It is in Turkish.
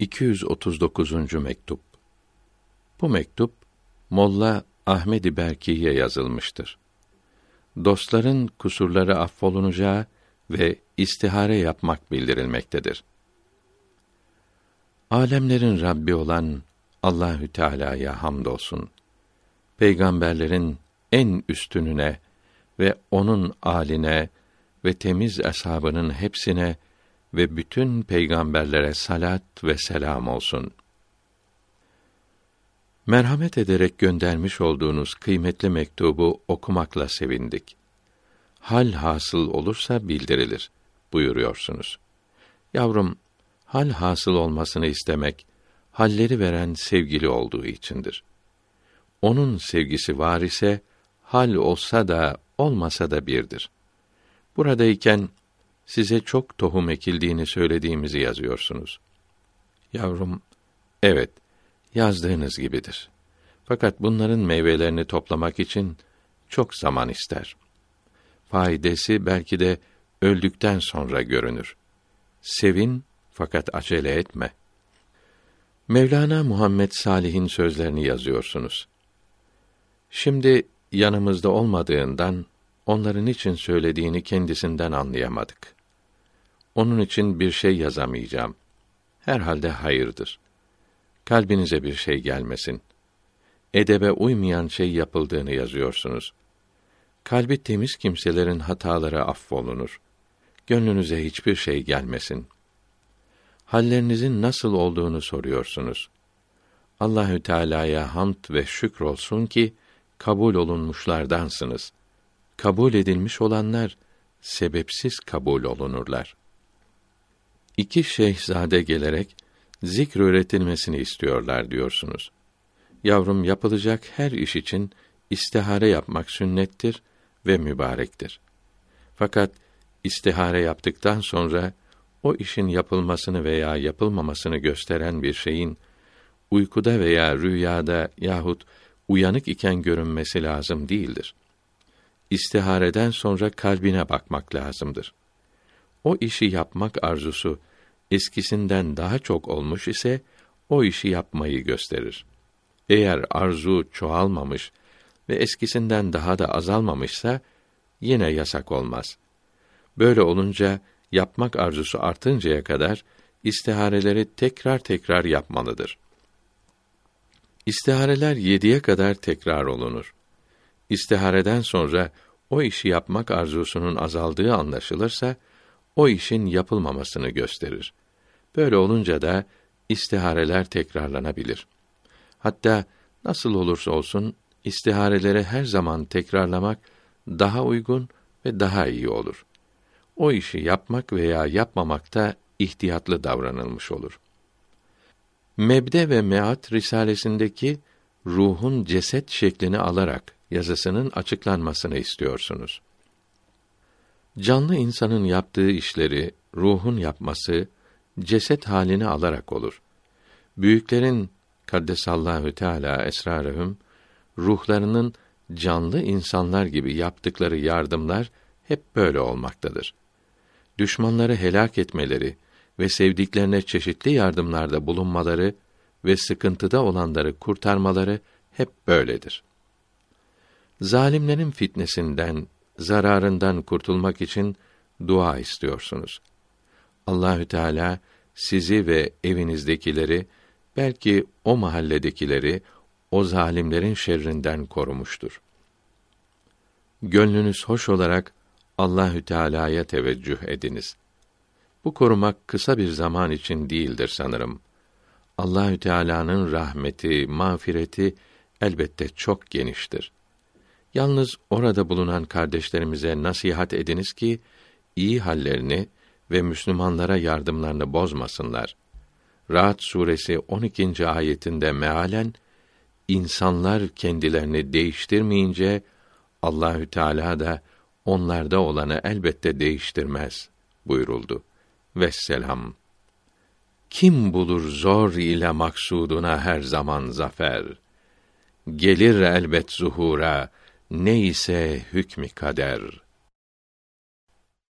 239. mektup. Bu mektup Molla Ahmed Berki'ye yazılmıştır. Dostların kusurları affolunacağı ve istihare yapmak bildirilmektedir. Alemlerin Rabbi olan Allahü Teala'ya hamdolsun. Peygamberlerin en üstününe ve onun aline ve temiz ashabının hepsine ve bütün peygamberlere salat ve selam olsun. Merhamet ederek göndermiş olduğunuz kıymetli mektubu okumakla sevindik. Hal hasıl olursa bildirilir buyuruyorsunuz. Yavrum, hal hasıl olmasını istemek halleri veren sevgili olduğu içindir. Onun sevgisi var ise hal olsa da olmasa da birdir. Buradayken size çok tohum ekildiğini söylediğimizi yazıyorsunuz. Yavrum, evet, yazdığınız gibidir. Fakat bunların meyvelerini toplamak için çok zaman ister. Faydası belki de öldükten sonra görünür. Sevin fakat acele etme. Mevlana Muhammed Salih'in sözlerini yazıyorsunuz. Şimdi yanımızda olmadığından onların için söylediğini kendisinden anlayamadık. Onun için bir şey yazamayacağım. Herhalde hayırdır. Kalbinize bir şey gelmesin. Edebe uymayan şey yapıldığını yazıyorsunuz. Kalbi temiz kimselerin hataları affolunur. Gönlünüze hiçbir şey gelmesin. Hallerinizin nasıl olduğunu soruyorsunuz. Allahü Teala'ya hamd ve şükür olsun ki kabul olunmuşlardansınız. Kabul edilmiş olanlar sebepsiz kabul olunurlar. İki şeyhzade gelerek zikr öğretilmesini istiyorlar diyorsunuz. Yavrum yapılacak her iş için istihare yapmak sünnettir ve mübarektir. Fakat istihare yaptıktan sonra o işin yapılmasını veya yapılmamasını gösteren bir şeyin uykuda veya rüyada yahut uyanık iken görünmesi lazım değildir. İstihareden sonra kalbine bakmak lazımdır. O işi yapmak arzusu eskisinden daha çok olmuş ise o işi yapmayı gösterir. Eğer arzu çoğalmamış ve eskisinden daha da azalmamışsa yine yasak olmaz. Böyle olunca yapmak arzusu artıncaya kadar istihareleri tekrar tekrar yapmalıdır. İstihareler yediye kadar tekrar olunur. İstihareden sonra o işi yapmak arzusunun azaldığı anlaşılırsa, o işin yapılmamasını gösterir. Böyle olunca da istihareler tekrarlanabilir. Hatta nasıl olursa olsun istihareleri her zaman tekrarlamak daha uygun ve daha iyi olur. O işi yapmak veya yapmamakta ihtiyatlı davranılmış olur. Mebde ve Meat risalesindeki ruhun ceset şeklini alarak yazısının açıklanmasını istiyorsunuz. Canlı insanın yaptığı işleri ruhun yapması ceset halini alarak olur. Büyüklerin kaddesallahu teala esrarehum ruhlarının canlı insanlar gibi yaptıkları yardımlar hep böyle olmaktadır. Düşmanları helak etmeleri ve sevdiklerine çeşitli yardımlarda bulunmaları ve sıkıntıda olanları kurtarmaları hep böyledir. Zalimlerin fitnesinden, zararından kurtulmak için dua istiyorsunuz. Allahü Teala sizi ve evinizdekileri belki o mahalledekileri o zalimlerin şerrinden korumuştur. Gönlünüz hoş olarak Allahü Teala'ya teveccüh ediniz. Bu korumak kısa bir zaman için değildir sanırım. Allahü Teala'nın rahmeti, mağfireti elbette çok geniştir. Yalnız orada bulunan kardeşlerimize nasihat ediniz ki iyi hallerini ve Müslümanlara yardımlarını bozmasınlar. Rahat suresi 12. ayetinde mealen insanlar kendilerini değiştirmeyince Allahü Teala da onlarda olanı elbette değiştirmez buyuruldu. Vesselam. Kim bulur zor ile maksuduna her zaman zafer? Gelir elbet zuhura, neyse hükmü kader.''